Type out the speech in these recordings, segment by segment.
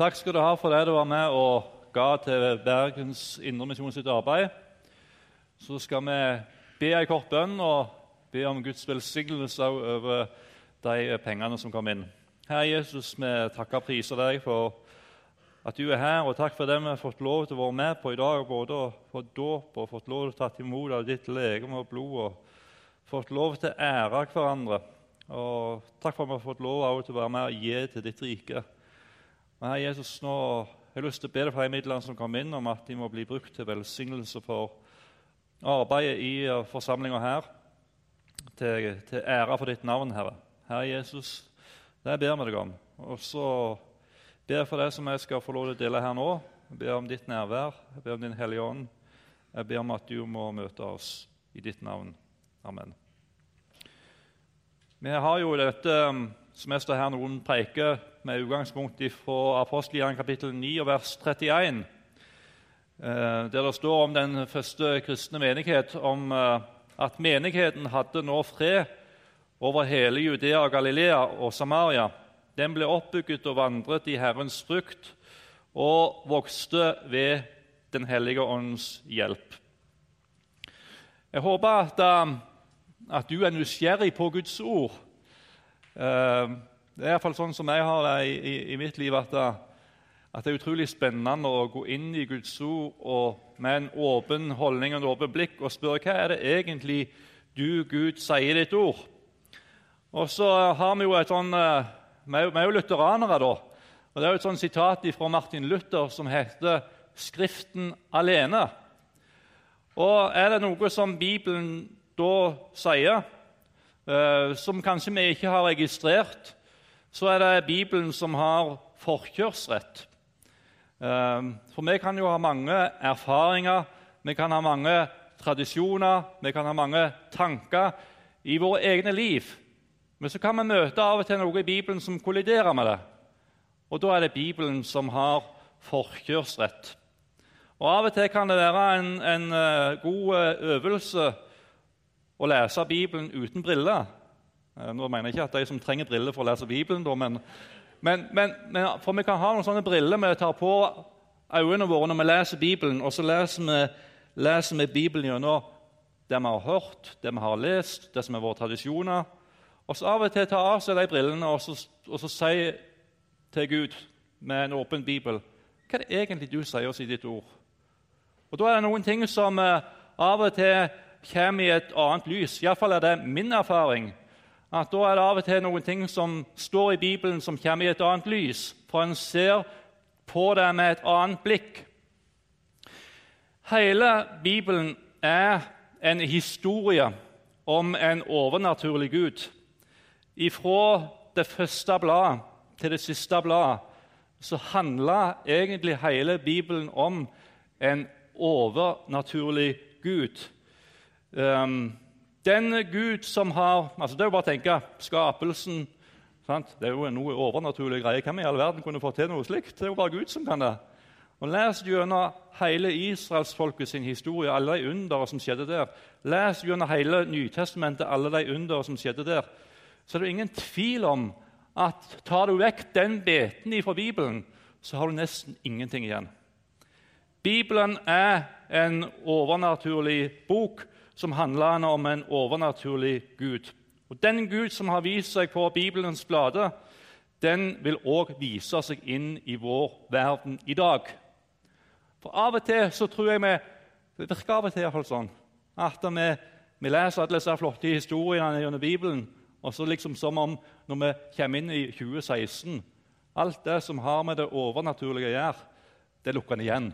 Takk skal du ha for det du var med og ga til Bergens Indremisjon sitt arbeid. Så skal vi be ei kort bønn og be om Guds velsignelse over de pengene som kom inn. Herre Jesus, vi takker og priser deg for at du er her, og takk for det vi har fått lov til å være med på i dag. Både å få dåp og fått lov til å ta imot av ditt legeme og blod. og fått lov til å ære hverandre. Og takk for at vi har fått lov til å være med og gi til ditt rike. Og her, Jesus, nå har jeg lyst til å be deg for de midlene som kom inn, om at de må bli brukt til velsignelse for arbeidet i forsamlinga her. Til, til ære for ditt navn, Herre. Herre Jesus, det ber vi deg om. Og så ber jeg for det som jeg skal få lov til å dele her nå. Jeg ber om ditt nærvær, jeg ber om Din Hellige Ånd. Jeg ber om at du må møte oss i ditt navn. Amen. Vi har jo dette som jeg står her noen preker med utgangspunkt fra apostelgjerningen kapittel 9 og vers 31, eh, der det står om den første kristne menighet, om eh, at menigheten hadde nå fred over hele Judea, Galilea og Samaria. Den ble oppbygget og vandret i Herrens frukt og vokste ved Den hellige ånds hjelp. Jeg håper at eh, at du er nysgjerrig på Guds ord. Eh, det er iallfall sånn som jeg har det i, i, i mitt liv, at det, at det, er utrolig spennende å gå inn i Guds ord og med en åpen holdning og et åpent blikk og spørre hva er det egentlig du, Gud, sier i ditt ord. Og så har vi jo et sånn eh, Vi er jo lutheranere, da. Og Det er jo et sånn sitat fra Martin Luther som heter 'Skriften alene'. Og Er det noe som Bibelen da sier, eh, som kanskje vi ikke har registrert, så er det Bibelen som har forkjørsrett. Eh, for vi kan jo ha mange erfaringer, vi kan ha mange tradisjoner, vi kan ha mange tanker i våre egne liv. Men så kan vi møte av og til noe i Bibelen som kolliderer med det. Og da er det Bibelen som har forkjørsrett. Og Av og til kan det være en, en uh, god øvelse å lese Bibelen uten briller. Eh, nå mener jeg ikke at de som trenger briller for å lese Bibelen, men, men, men, men, for vi kan ha noen sånne briller vi tar på øynene våre når vi leser Bibelen, og så leser vi, leser vi Bibelen gjennom det vi har hørt, det vi har lest, det som er våre tradisjoner. Og så av og til ta av seg de brillene og så, og så si til Gud med en åpen bibel hva er det egentlig du sier oss i ditt ord. Og Da er det noen ting som eh, av og til kommer i et annet lys. Iallfall er det min erfaring. At Da er det av og til noen ting som står i Bibelen, som kommer i et annet lys. For en ser på det med et annet blikk. Hele Bibelen er en historie om en overnaturlig Gud. Ifra det første bladet til det siste bladet så handler egentlig hele Bibelen om en overnaturlig Gud. Um, den Gud som har altså Det er jo bare å tenke skapelsen sant? Det er jo noe overnaturlig greie. Hvem i all verden kunne få til noe slikt? Det er jo bare Gud som kan det. Og Les gjennom hele israelsfolket sin historie, alle de undere som skjedde der. Les gjennom hele Nytestamentet, alle de undere som skjedde der. Så er det ingen tvil om at tar du vekk den biten fra Bibelen, så har du nesten ingenting igjen. Bibelen er en overnaturlig bok som handler om en overnaturlig Gud. Og Den Gud som har vist seg på Bibelens blader, den vil òg vise seg inn i vår verden i dag. For Av og til så tror jeg vi Det virker av og til iallfall sånn at vi, vi leser alle disse flotte historiene gjennom Bibelen, og så liksom som om når vi kommer inn i 2016 Alt det som har med det overnaturlige å gjøre, det lukker en igjen.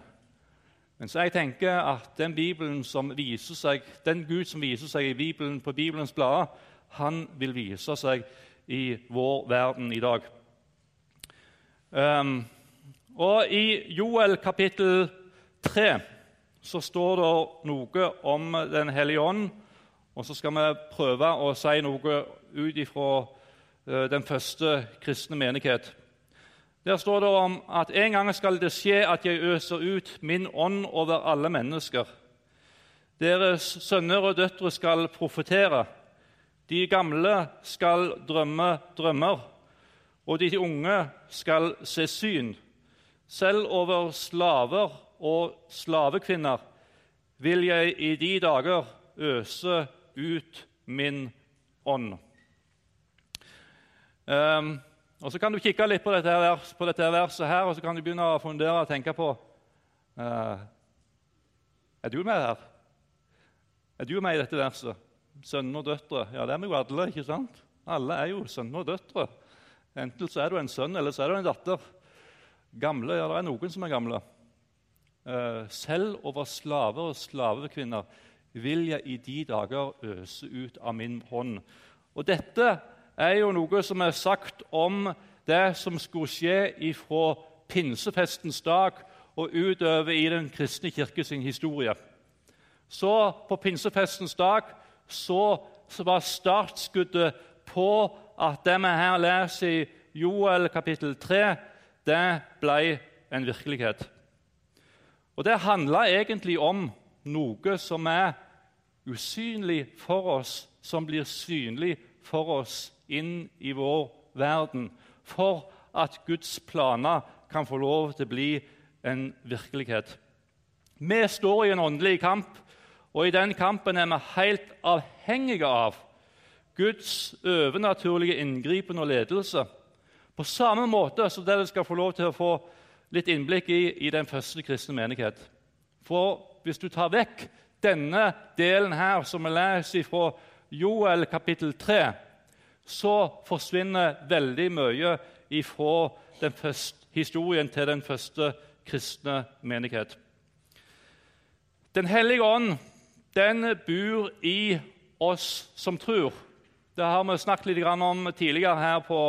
Men så jeg tenker at den, Bibelen som viser seg, den Gud som viser seg i Bibelen, på Bibelens blader, han vil vise seg i vår verden i dag. Um, og I Joel kapittel 3 så står det noe om Den hellige ånd. Og så skal vi prøve å si noe ut ifra uh, den første kristne menighet. Der står det om at en gang skal det skje at jeg øser ut min ånd over alle mennesker. Deres sønner og døtre skal profetere. De gamle skal drømme drømmer, og de unge skal se syn. Selv over slaver og slavekvinner vil jeg i de dager øse ut min ånd. Um, og Så kan du kikke litt på dette, vers, på dette, verset her, og så kan du begynne å fundere og tenke på uh, Er du med her? Er du med i dette verset? Sønner og døtre. Ja, det er vi jo alle. ikke sant? Alle er jo sønner og døtre. Enten så er du en sønn eller så er du en datter. Gamle, ja, det er noen som er gamle. Uh, selv over slaver og slavekvinner vil jeg i de dager øse ut av min hånd. Og Dette er jo noe som er sagt om det som skulle skje fra pinsefestens dag og utover i den kristne kirke sin historie. Så på pinsefestens dag så, så var startskuddet på at det vi her leser i Joel kapittel 3, det ble en virkelighet. Og Det handla egentlig om noe som er usynlig for oss, som blir synlig for oss inn i vår verden, for at Guds planer kan få lov til å bli en virkelighet. Vi står i en åndelig kamp, og i den kampen er vi helt avhengige av Guds overnaturlige inngripen og ledelse. På samme måte som dere skal få lov til å få litt innblikk i i den første kristne menighet. For hvis du tar vekk denne delen her, som vi leser fra Joel kapittel 3, så forsvinner veldig mye ifra den første, historien til den første kristne menighet. Den hellige ånd den bor i oss som tror. Det har vi snakket litt om tidligere her på,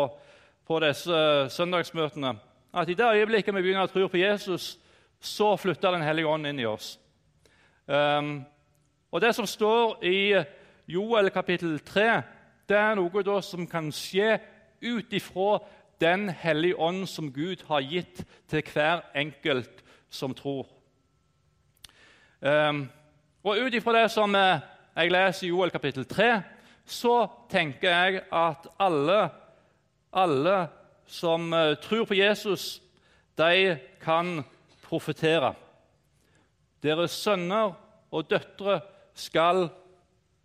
på disse søndagsmøtene. At i det øyeblikket vi begynner å tro på Jesus, så flytter Den hellige ånd inn i oss. Um, og Det som står i Joel kapittel 3, det er noe da som kan skje ut ifra Den hellige ånd som Gud har gitt til hver enkelt som tror. Um, og Ut ifra det som eh, jeg leser i Joel kapittel 3, så tenker jeg at alle, alle som uh, tror på Jesus, de kan profetere. Deres sønner og døtre skal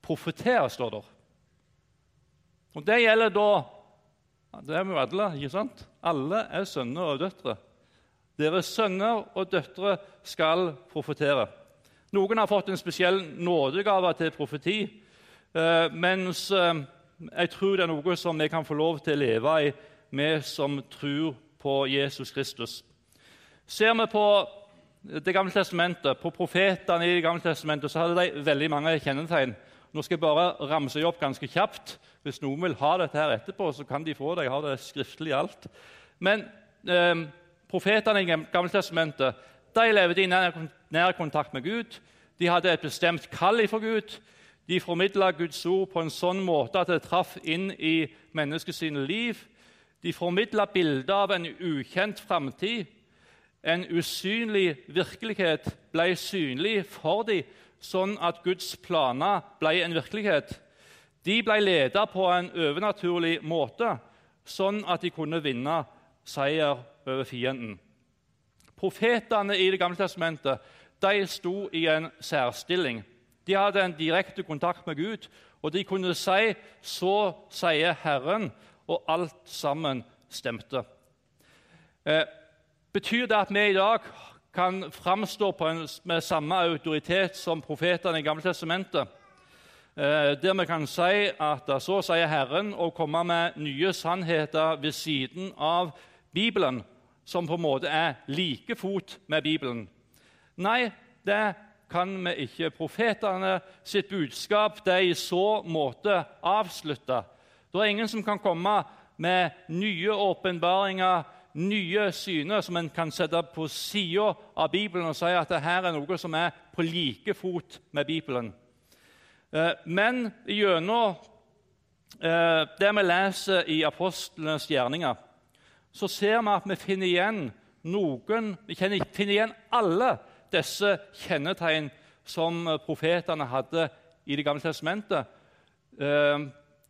profetere, står det. Og Det gjelder da Det er vi jo alle, ikke sant? Alle er sønner og døtre. Deres sønner og døtre skal profetere. Noen har fått en spesiell nådegave til profeti, eh, mens eh, jeg tror det er noe som vi kan få lov til å leve i, vi som tror på Jesus Kristus. Ser vi på Det gamle testamentet, på profetene i Det gamle testamentet, så hadde de veldig mange kjennetegn. Nå skal jeg bare ramse opp ganske kjapt. Hvis noen vil ha dette her etterpå, så kan de få det. Jeg har det skriftlig alt. Men eh, profetene i Gamle Testamentet de levde i nær, nær, kontakt med Gud. De hadde et bestemt kall for Gud. De formidla Guds ord på en sånn måte at det traff inn i menneskets liv. De formidla bilder av en ukjent framtid. En usynlig virkelighet ble synlig for dem sånn at Guds planer ble en virkelighet. De ble ledet på en overnaturlig måte, sånn at de kunne vinne seier over fienden. Profetene i Det gamle testamentet de sto i en særstilling. De hadde en direkte kontakt med Gud, og de kunne si 'Så sier Herren', og alt sammen stemte. Eh, betyr det at vi i dag kan framstå en, med samme autoritet som profetene i Gamle Testamentet. Eh, der vi kan si at så sier Herren, å komme med nye sannheter ved siden av Bibelen, som på en måte er like fot med Bibelen. Nei, det kan vi ikke. Profetene sitt budskap det er i så måte avslutta. Det er ingen som kan komme med nye åpenbaringer nye syner som en kan sette på sida av Bibelen og si at dette er noe som er på like fot med Bibelen. Eh, men gjennom eh, det vi leser i apostlenes gjerninger, så ser vi at vi finner igjen noen Vi finner igjen alle disse kjennetegn som profetene hadde i Det gamle testamentet, eh,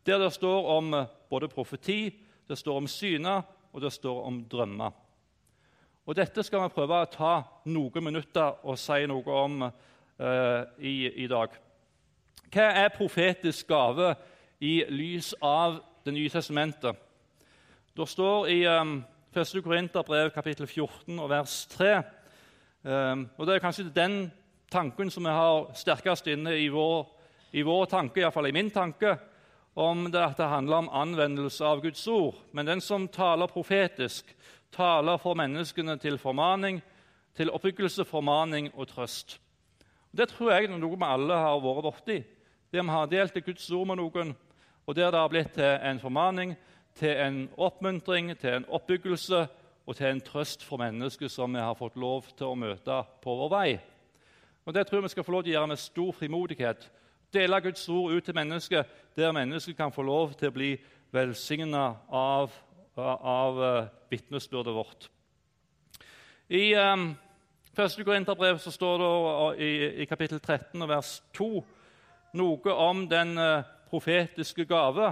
der det står om både profeti, det står om syner, og det står om drømmer. Og Dette skal vi prøve å ta noen minutter og si noe om eh, i, i, dag. Hva er profetisk gave i lys av Det nye testamentet? Det står i eh, 1. Korinterbrev kapittel 14 og vers 3 um, og Det er kanskje den tanken som vi har sterkest inne i vår, i vår tanke, iallfall i min tanke, om det at det handler om anvendelse av Guds ord. Men den som taler profetisk, taler for menneskene til formaning, til oppbyggelse, formaning og trøst. Det tror jeg er noe vi alle har vært borti. Der vi har delt Guds ord med noen, og der det har blitt til en formaning, til en oppmuntring, til en oppbyggelse og til en trøst for mennesker som vi har fått lov til å møte på vår vei. Og Det tror jeg vi skal få lov til å gjøre med stor frimodighet. Dele Guds ord ut til mennesker, der mennesker kan få lov til å bli velsigna av, av uh, vitnesbyrdet vårt. I um, 1. Korinterbrev står det i, i, kapittel 13 og vers 2 noe om den uh, profetiske gave.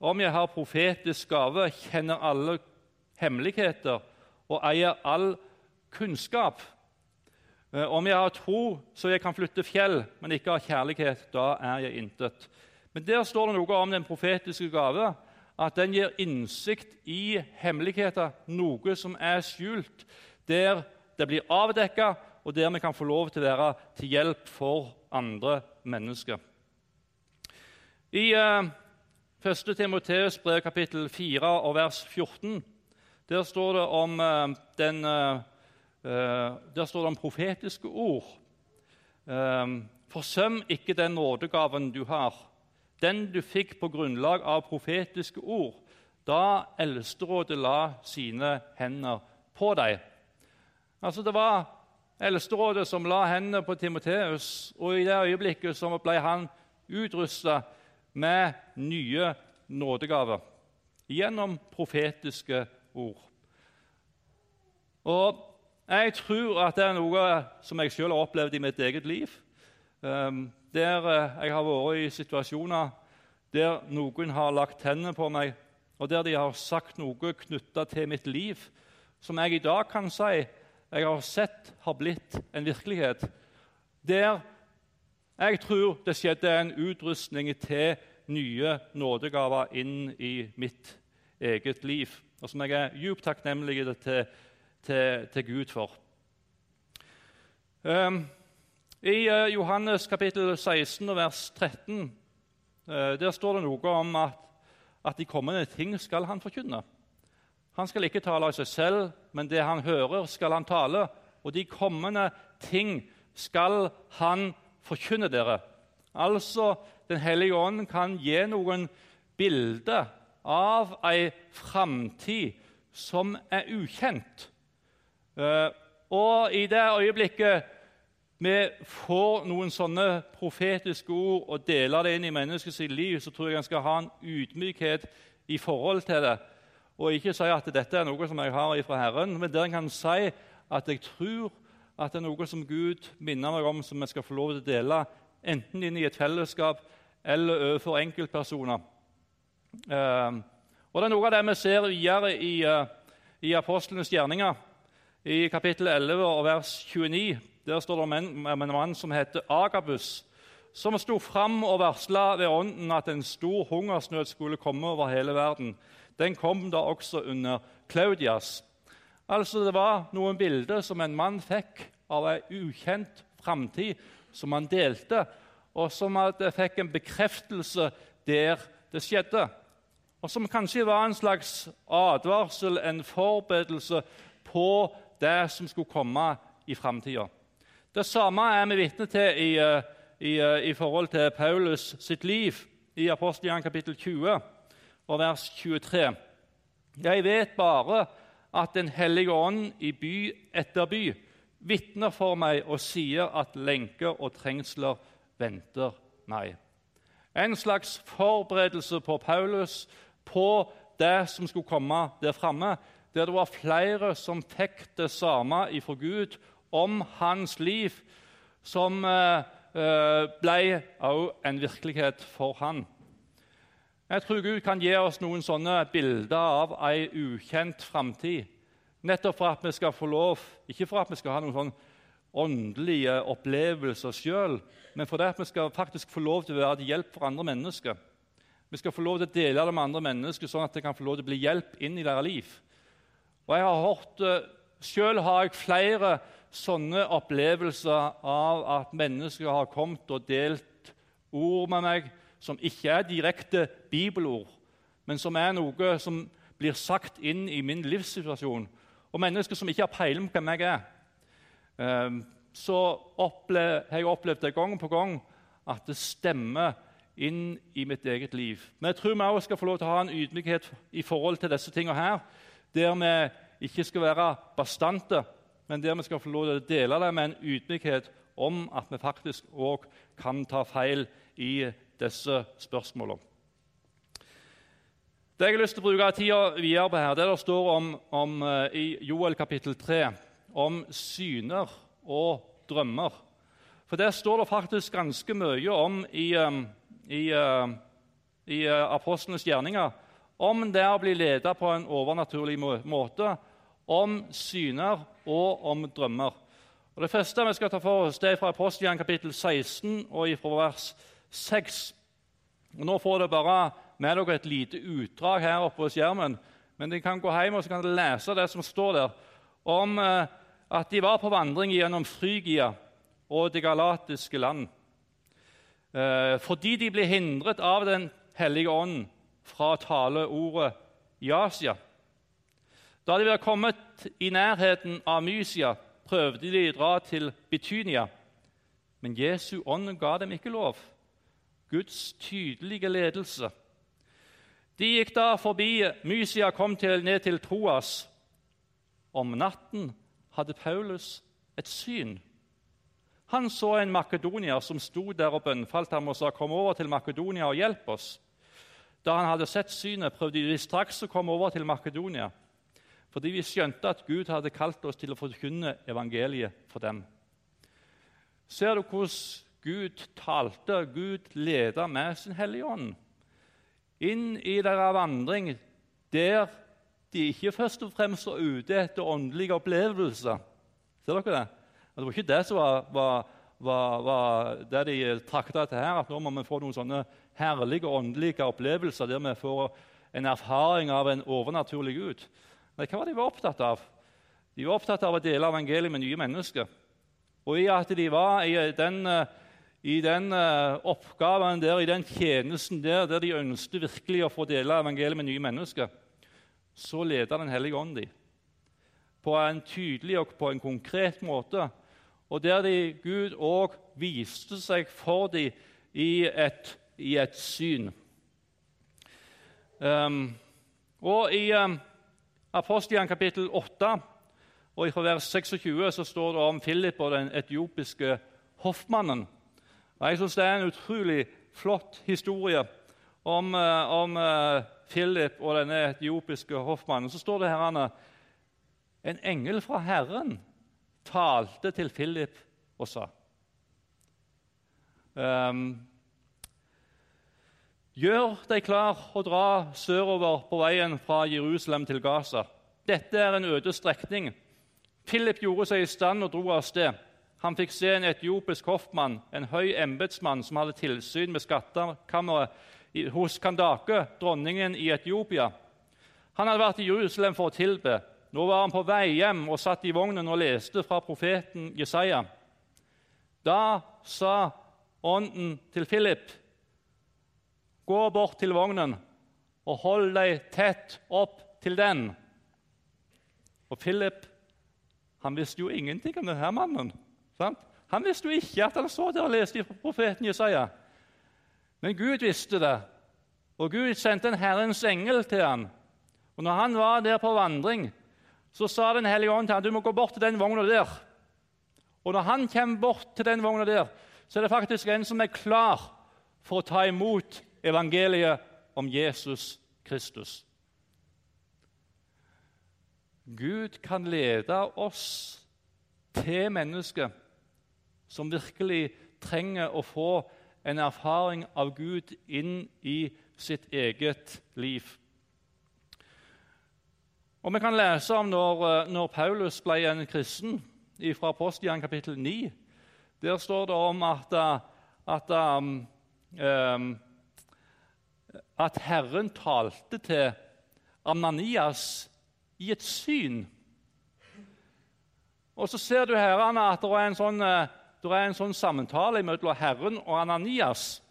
Om jeg har profetisk gave, kjenner alle hemmeligheter og eier all kunnskap. Eh, om jeg har tro så jeg kan flytte fjell, men ikke har kjærlighet, da er jeg intet. Men der står det noe om den profetiske gave, at den gir innsikt i hemmeligheter, noe som er skjult, der det blir avdekka, og der vi kan få lov til å være til hjelp for andre mennesker. I uh, 1. Timoteus brev kapittel 4 og vers 14 der står det om uh, den Eh, der står det om profetiske ord. Eh, forsøm ikke den nådegaven du har, den du fikk på grunnlag av profetiske ord, da Eldsterådet la sine hender på deg. Altså Det var Eldsterådet som la hendene på Timoteus, og i det øyeblikket så ble han utrusta med nye nådegaver gjennom profetiske ord. Og jeg tror at det er noe som jeg selv har opplevd i mitt eget liv. Um, der uh, jeg har vært i situasjoner der noen har lagt hendene på meg, og der de har sagt noe knytta til mitt liv, som jeg i dag kan si jeg har sett har blitt en virkelighet. Der jeg tror det skjedde en utrustning til nye nådegaver inn i mitt eget liv, og som jeg er djupt takknemlig til til, til Gud for. Um, I uh, Johannes kapittel 16 vers 13 uh, der står det noe om at, at de kommende ting skal han forkynne. Han skal ikke tale av seg selv, men det han hører, skal han tale. Og de kommende ting skal han forkynne dere. Altså, Den hellige ånd kan gi noen bilder av ei framtid som er ukjent. Eh, og i det øyeblikket vi får noen sånne profetiske ord og deler det inn i menneskets liv, så tror jeg en skal ha en ydmykhet i forhold til det. Og ikke si at dette er noe som jeg har fra Herren, men der en kan si at jeg tror at det er noe som Gud minner meg om, som jeg skal få lov til å dele, enten inn i et fellesskap eller overfor enkeltpersoner. Uh, og Det er noe av det vi ser videre i, uh, i apostlenes gjerninger. I kapittel 11 og vers 29 der står det om en mann som heter Agabus, som sto fram og varsla ved ånden at en stor hungersnød skulle komme over hele verden. Den kom da også under Claudias. Altså Det var noen bilder som en mann fikk av ei ukjent framtid, som han delte, og som fikk en bekreftelse der det skjedde. Og som kanskje var en slags advarsel, en forberedelse på det som skulle komme i framtida. Det samme er vi vitne til i, eh, i, eh, i, forhold til Paulus sitt liv i Apostelgjerningen kapittel 20 og vers 23. Jeg vet bare at Den hellige ånd i by etter by vitner for meg og sier at lenker og trengsler venter meg. En slags forberedelse på Paulus på det som skulle komme der framme der det var flere som fikk det samme ifra Gud om hans liv, som eh, eh ble også en virkelighet for han. Jeg tror Gud kan gi oss noen sånne bilder av ei ukjent framtid, Nettopp for at vi skal få lov, ikke for at vi skal ha noen sånn åndelige opplevelser sjøl, men for det at vi skal faktisk få lov til å være til hjelp for andre mennesker. Vi skal få lov til å dele det med andre mennesker, sånn at det kan få lov til å bli hjelp inn i deres liv. Og jeg har hørt, eh, Selv har jeg flere sånne opplevelser av at mennesker har kommet og delt ord med meg som ikke er direkte bibelord, men som er noe som blir sagt inn i min livssituasjon. Og mennesker som ikke har peiling på hvem jeg er. Ehm, så har jeg opplevd det gang på gang at det stemmer inn i mitt eget liv. Men jeg tror vi også skal få lov til å ha en ydmykhet i forhold til disse tingene her, der vi ikke skal være bastante, men der vi skal få lov til å dele det med en ydmykhet om at vi faktisk òg kan ta feil i disse spørsmålene. Det jeg har lyst til å bruke tida videre på her, det der står om, om uh, i Joel kapittel 3 om syner og drømmer. For Der står det faktisk ganske mye om i, um, i, uh, i apostlenes gjerninger om det å bli ledet på en overnaturlig måte, om syner og om drømmer. Og Det første vi skal ta for oss, det er fra Apostelian kapittel 16 og fra vers 6. Og nå får dere bare med dere et lite utdrag her oppe på skjermen. Men dere kan gå hjem og så kan dere lese det som står der, om eh, at de var på vandring gjennom Frygia og det galatiske land. Eh, fordi de ble hindret av Den hellige ånd fra taleordet Jasia. Da de var kommet i nærheten av Mysia, prøvde de å dra til Betynia. Men Jesu ånd ga dem ikke lov. Guds tydelige ledelse. De gikk da forbi Mysia kom til, ned til Troas. Om natten hadde Paulus et syn. Han så en makedonier som sto der og bønnfalt ham og sa, 'Kom over til Makedonia og hjelp oss.' Da han hadde sett synet, prøvde de straks å komme over til Makedonia, fordi vi skjønte at Gud hadde kalt oss til å forkynne evangeliet for dem. Ser du hvordan Gud talte, Gud leda med sin Hellige Ånd inn i deres vandring der de ikke først og fremst var ute etter åndelige opplevelser. Ser dere det? Det var ikke det som var, var, var, var det de trakta etter her, at nå må vi få noen sånne herlige åndelige opplevelser der vi får en erfaring av en overnaturlig Gud. Nei, hva var de var opptatt av? De var opptatt av å dele evangeliet med nye mennesker. Og i at de var i den uh, i den uh, oppgaven der, i den tjenesten der, der de ønsket virkelig å få dele evangeliet med nye mennesker, så leda Den hellige ånd dem på en tydelig og på en konkret måte. Og der de, Gud òg viste seg for dem i et, i et syn. Um, og I um, Apostelgjerningen kapittel 8 og fra vers 26 så står det om Philip og den etiopiske hoffmannen. Og Jeg syns det er en utrolig flott historie om, uh, om uh, Philip og denne etiopiske hoffmannen. Så står det her Anna, en engel fra Herren talte til Philip og sa um, Gjør deg klar og dra sørover på veien fra Jerusalem til Gaza. Dette er en øde strekning. Philip gjorde seg i stand og dro av sted. Han fikk se en etiopisk hoffmann, en høy embetsmann som hadde tilsyn med skattkammeret hos Kandake, dronningen i Etiopia. Han hadde vært i Jerusalem for å tilbe. Nå var han på vei hjem og satt i vognen og leste fra profeten Jesaja. Da sa ånden til Philip, 'Gå bort til vognen og hold deg tett opp til den.' Og Philip han visste jo ingenting om denne mannen. Sant? Han visste jo ikke at han så der og leste fra profeten Jesaja. Men Gud visste det, og Gud sendte en Herrens engel til han. Og når han var der på vandring, så sa Den hellige ånd til ham du må gå bort til den vogna der. Og når han kommer bort til den vogna der, så er det faktisk en som er klar for å ta imot evangeliet om Jesus Kristus. Gud kan lede oss til mennesker som virkelig trenger å få en erfaring av Gud inn i sitt eget liv. Og Vi kan lese om når, eh, når Paulus ble en kristen fra Apostian kapittel 9. Der står det om at, eh, at, um, um, at Herren talte til Ananias i et syn. Og Så ser du her at det er en sånn, det er en sånn samtale mellom Herren og Ananias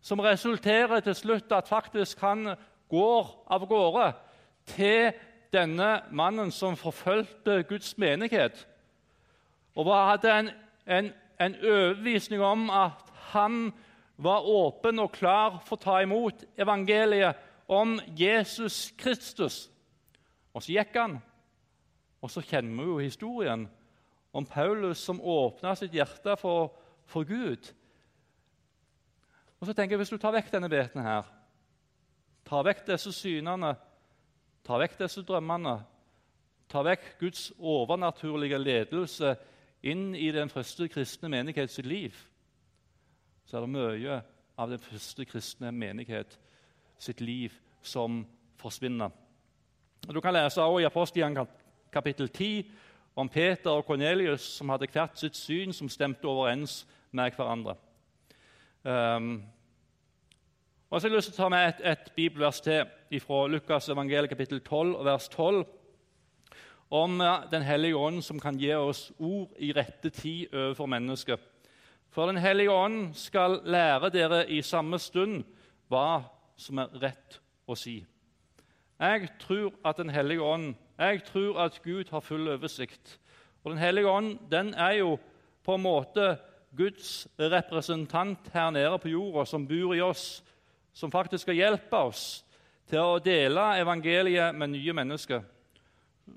som resulterer til slutt at faktisk han går av gårde til denne mannen som forfulgte Guds menighet. Og hadde en, en, en overbevisning om at han var åpen og klar for å ta imot evangeliet om Jesus Kristus. Og så gikk han. Og så kjenner vi jo historien om Paulus som åpna sitt hjerte for, for Gud. Og så tenker jeg, Hvis du tar vekk denne beten her, tar vekk disse synene, tar vekk disse drømmene, tar vekk Guds overnaturlige ledelse inn i den første kristne menighet sitt liv, så er det mye av den første kristne menighet sitt liv som forsvinner. Du kan lese også i Apostelen kapittel 10 om Peter og Kornelius som hadde hvert sitt syn som stemte overens med hverandre. Um, og så har jeg lyst til å ta med et, et bibelvers til fra Lukas evangeliet kapittel 12, vers 12, om Den hellige ånd som kan gi oss ord i rette tid overfor mennesket. For Den hellige ånd skal lære dere i samme stund hva som er rett å si. Jeg tror at Den hellige ånd, jeg tror at Gud har full oversikt. Og Den hellige ånd den er jo på en måte Guds representant her nede på jorda, som bor i oss, som faktisk skal hjelpe oss til å dele evangeliet med nye mennesker.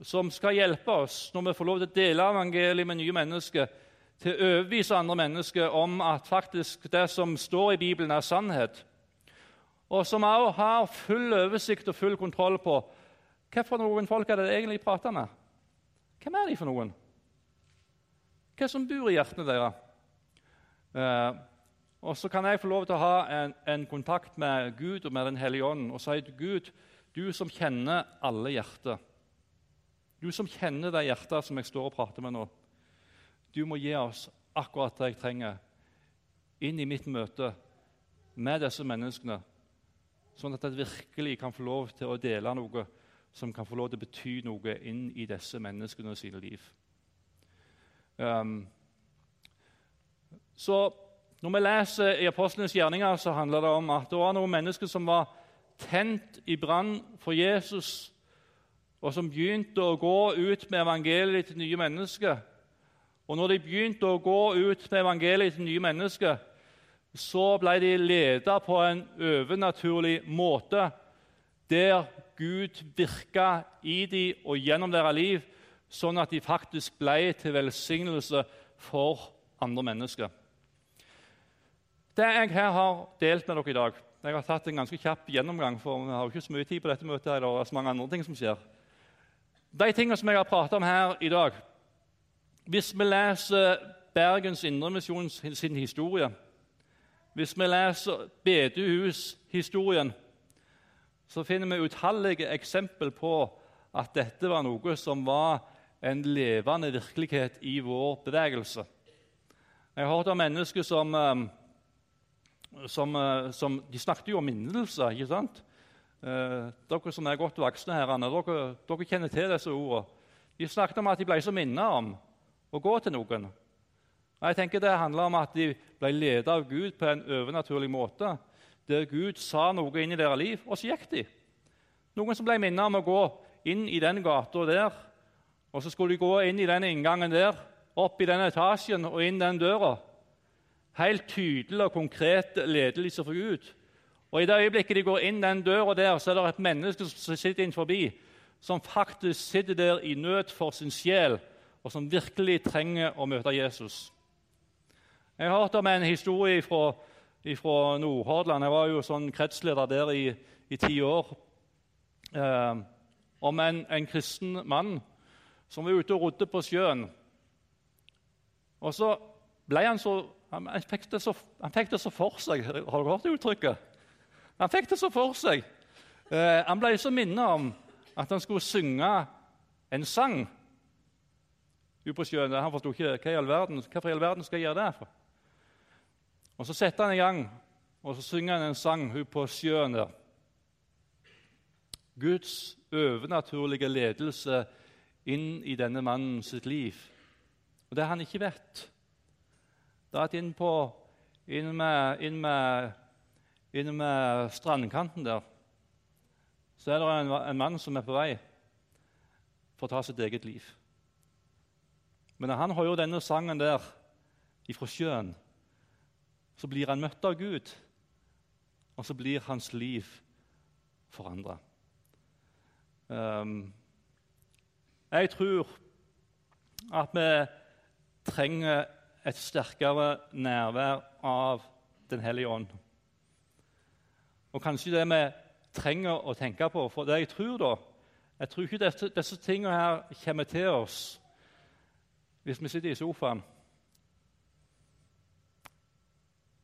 Som skal hjelpe oss når vi får lov til å dele evangeliet med nye mennesker, til å overbevise andre mennesker om at faktisk det som står i Bibelen, er sannhet. Og som også har full oversikt og full kontroll på hva for noen folk er det egentlig prater med. Hvem er de for noen? Hva som bor i hjertene deres? Eh, og så kan jeg få lov til å ha en, en kontakt med Gud og med Den hellige ånd og si til Gud, du som kjenner alle hjerter, du som kjenner det hjertet som jeg står og prater med nå, du må gi oss akkurat det jeg trenger inn i mitt møte med disse menneskene, sånn at jeg virkelig kan få lov til å dele noe som kan få lov til å bety noe inn i disse menneskene sine liv. Um, så når vi leser i Apostlenes gjerninger, så handler det om at det var noen mennesker som var tent i brann for Jesus, og som begynte å gå ut med evangeliet til nye mennesker. Og når de begynte å gå ut med evangeliet til nye mennesker, så ble de ledet på en overnaturlig måte, der Gud virka i dem og gjennom deres liv, sånn at de faktisk ble til velsignelse for andre mennesker. Det jeg her har delt med dere i dag Jeg har tatt en ganske kjapp gjennomgang, for vi har ikke så mye tid på dette møtet. det er så mange andre ting som skjer. De tingene som jeg har pratet om her i dag Hvis vi leser Bergens Indremisjon sin historie, hvis vi leser bedehushistorien, så finner vi utallige eksempel på at dette var noe som var en levende virkelighet i vår bevegelse. Jeg har hørt om mennesker som eh, som, eh, som, De snakket jo om minnelser. ikke sant? Eh, dere som er godt voksne, her, dere, dere kjenner til disse ordene. De snakket om at de ble så minnet om å gå til noen. Og jeg tenker Det handler om at de ble ledet av Gud på en overnaturlig måte. Der Gud sa noe inn i deres liv, og så gikk de. Noen som ble minnet om å gå inn i den gata der. Og så skulle de gå inn i den inngangen der, opp i den etasjen og inn den døra. Helt tydelig og konkret ledelse for Gud. Og I det øyeblikket de går inn den døra der, så er det et menneske som sitter inn forbi, som faktisk sitter der i nød for sin sjel, og som virkelig trenger å møte Jesus. Jeg har hørt om en historie fra, Nordhordland. Jeg var jo sånn kretsleder der i, i ti år. Eh, om en, en, kristen mann som var ute og rodde på sjøen. Og så ble han så han, han, fikk så, han, fikk det så, for seg. Har dere hørt det uttrykket? Han fikk det så for seg. Eh, han ble så minnet om at han skulle synge en sang sjøen. Han forsto ikke hva i all verden, hvorfor i all verden skal jeg gjøre det. for? Og Så setter han i gang og så synger han en sang hun på sjøen der. Guds overnaturlige ledelse inn i denne mannen sitt liv. Og det han ikke vet, det er at inn, på, inn, med, inn, med, inn med strandkanten der så er det en, en mann som er på vei for å ta sitt eget liv. Men han hører denne sangen der ifra sjøen, så blir han møtt av Gud, og så blir hans liv forandra. Um, jeg tror at vi trenger et sterkere nærvær av Den hellige ånd. Og kanskje det vi trenger å tenke på. For det jeg tror da, jeg tror ikke disse, disse tingene her kommer til oss hvis vi sitter i sofaen.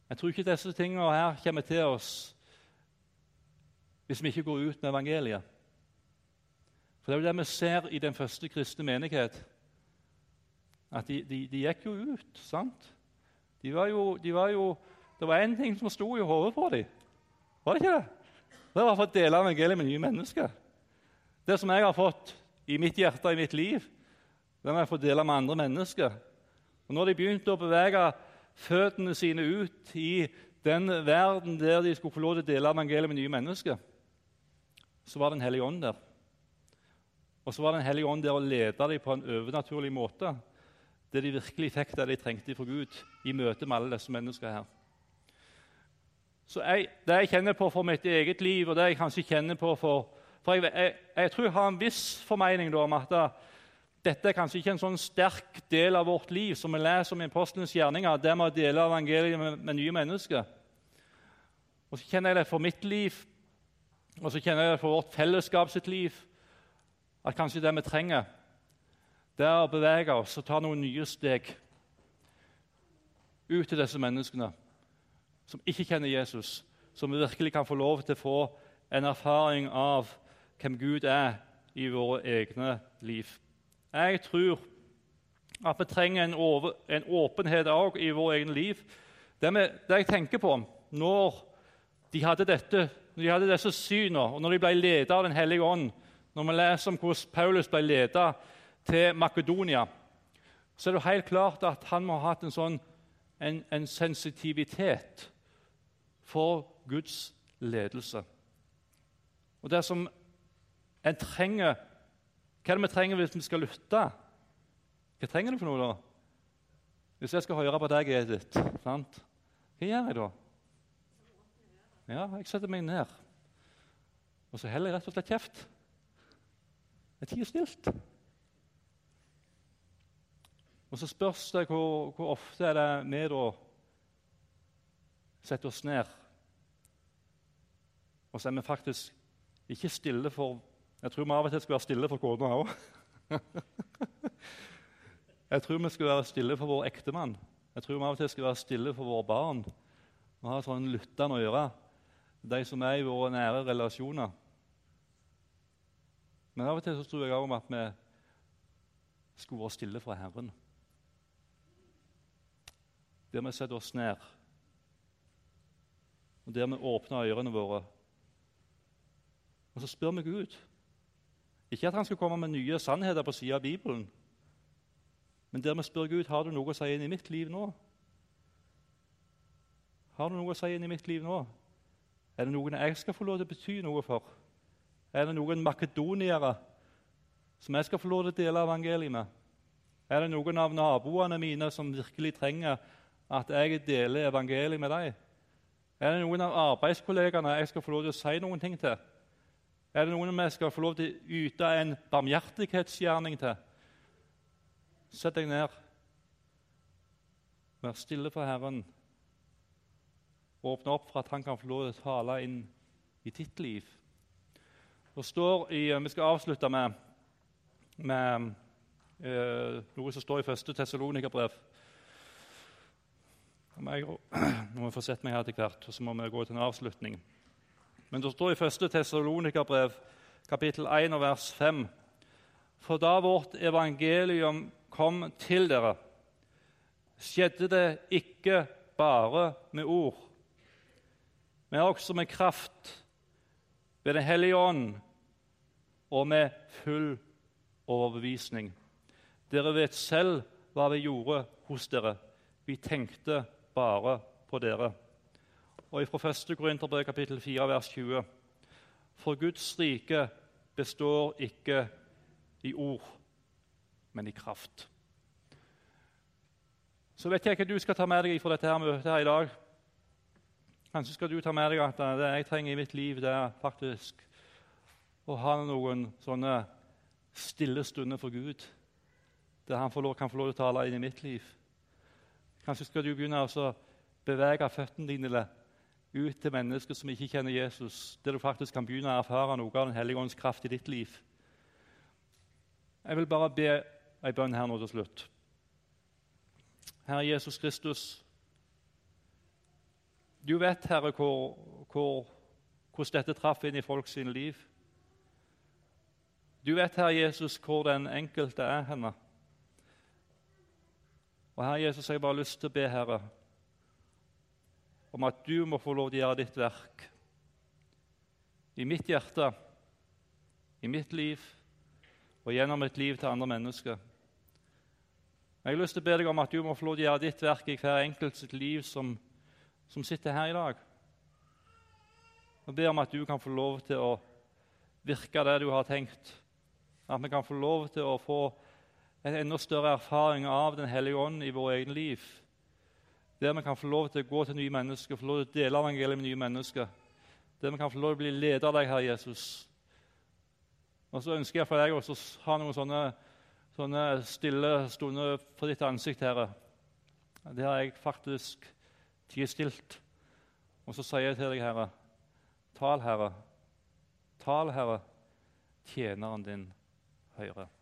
Jeg tror ikke disse tingene her kommer til oss hvis vi ikke går ut med evangeliet. For Det er jo det vi ser i den første kristne menighet. At de, de, de gikk jo ut. sant? De var jo, de var jo, det var én ting som sto i hodet på dem. Var det ikke det? Det var for å dele evangeliet med nye mennesker. Det som jeg har fått i mitt hjerte og i mitt liv, det må jeg få dele med andre mennesker. Og når de begynte å bevege føttene sine ut i den verden der de skulle få lov til å dele evangeliet med nye mennesker, så var Den hellige ånd der. Og så var Den hellige ånd der og lede dem på en overnaturlig måte. Det de virkelig fikk det de trengte fra Gud i møte med alle disse menneskene her. Så jeg, Det jeg kjenner på for mitt eget liv, og det jeg kanskje kjenner på for for jeg, jeg, jeg tror jeg har en viss formening om at dette er kanskje ikke en sånn sterk del av vårt liv som vi leser om i apostelens gjerninger, det med å dele evangeliet med, med, nye mennesker. Og så kjenner jeg det for mitt liv, og så kjenner jeg det for vårt fellesskap sitt liv, at kanskje det vi trenger, det er å bevege oss og ta noen nye steg ut til disse menneskene som ikke kjenner Jesus, som vi virkelig kan få lov til å få en erfaring av hvem Gud er i våre egne liv. Jeg tror at vi trenger en, over, en åpenhet òg i vår egen liv. Det, med, det, jeg tenker på når de hadde, dette, når de hadde disse synene, og når de ble ledet av Den hellige ånd Når vi leser om hvordan Paulus ble ledet til Makedonia, så er det helt klart at han må ha hatt en sånn en, en sensitivitet for Guds ledelse. Og det som en trenger Hva er det vi trenger hvis vi skal lytte? Hva trenger du for noe, da? Hvis jeg skal høre på deg, Edith, sant? hva gjør jeg da? Ja, jeg setter meg ned. Og så heller jeg rett og slett kjeft. Jeg tier stilt. Og så spørs det hvor, hvor ofte er det vi da setter oss ned. Og så er vi faktisk ikke stille for Jeg tror vi av og til skal være stille for kona òg. Jeg tror vi skal være stille for vår ektemann. Jeg tror vi av og til skal være stille for våre barn. Vi har sånn lyttende øre, de som er i våre nære relasjoner. Men av og til så tror jeg òg om at vi skulle være stille for Herren. Der vi setter oss ned og der vi åpner ørene våre. Og så spør vi Gud. Ikke at han skal komme med nye sannheter på siden av Bibelen, men der vi spør Gud har du noe å si inn i mitt liv nå. Har du noe å si inn i mitt liv nå? Er det noen jeg skal få lov til å bety noe for? Er det noen makedoniere som jeg skal få lov til å dele evangeliet med? Er det noen av naboene mine som virkelig trenger at jeg deler evangeliet med dem? Er det noen av arbeidskollegene jeg skal få lov til å si noen ting til? Er det noen vi skal få lov til å yte en barmhjertighetsgjerning til? Sett deg ned. Vær stille for Herren. Åpne opp for at Han kan få lov til å tale inn i ditt liv. Det står i, Vi skal avslutte med, med eh, noe som står i første Tessalonikerbrev. Nå må jeg få sett meg her til hvert, og så må vi gå til en avslutning. Men det står i 1. Tessalonikerbrev, kapittel 1 og vers 5. For da vårt evangelium kom til dere, skjedde det ikke bare med ord, men også med kraft, ved Den hellige ånd og med full overbevisning. Dere vet selv hva vi gjorde hos dere. Vi tenkte bare på dere. Og fra 1. Korinterbrev kapittel 4, vers 20. For Guds rike består ikke i ord, men i kraft. Så vet jeg hva du skal ta med deg fra dette her møtet her i dag. Kanskje skal du ta med deg at det jeg trenger i mitt liv, det er faktisk å ha noen sånne stille stunder for Gud, der han lov, kan få lov til å tale inn i mitt liv. Kanskje skal du begynne å bevege føttene dine ut til mennesker som ikke kjenner Jesus, der du faktisk kan begynne å erfare noe av Den hellige ånds kraft i ditt liv. Jeg vil bare be ei bønn her nå til slutt. Herre Jesus Kristus, du vet, Herre, hvor, hvor, hvordan dette traff inn i folks liv. Du vet, Herre Jesus, hvor den enkelte er henne. Og Herre Jesus, jeg har bare lyst til å be, Herre, om at du må få lov til å gjøre ditt verk i mitt hjerte, i mitt liv og gjennom et liv til andre mennesker. Jeg har lyst til å be deg om at du må få lov til å gjøre ditt verk i hver enkelt sitt liv som, som sitter her i dag. Og be om at du kan få lov til å virke det du har tenkt. At vi kan få lov til å få en enda større erfaring av Den hellige ånd i våre egne liv der vi kan få lov til å gå til nye mennesker, få lov til å dele evangeliet med nye mennesker. Der vi kan få lov til å bli leder av deg, Herre Jesus. Og så ønsker jeg for deg også å ha noen sånne, sånne stille stunder for ditt ansikt, Herre. Det har jeg faktisk tid stilt. Og så sier jeg til deg, Herre, tal, Herre. Tal, Herre. Tjeneren din hører.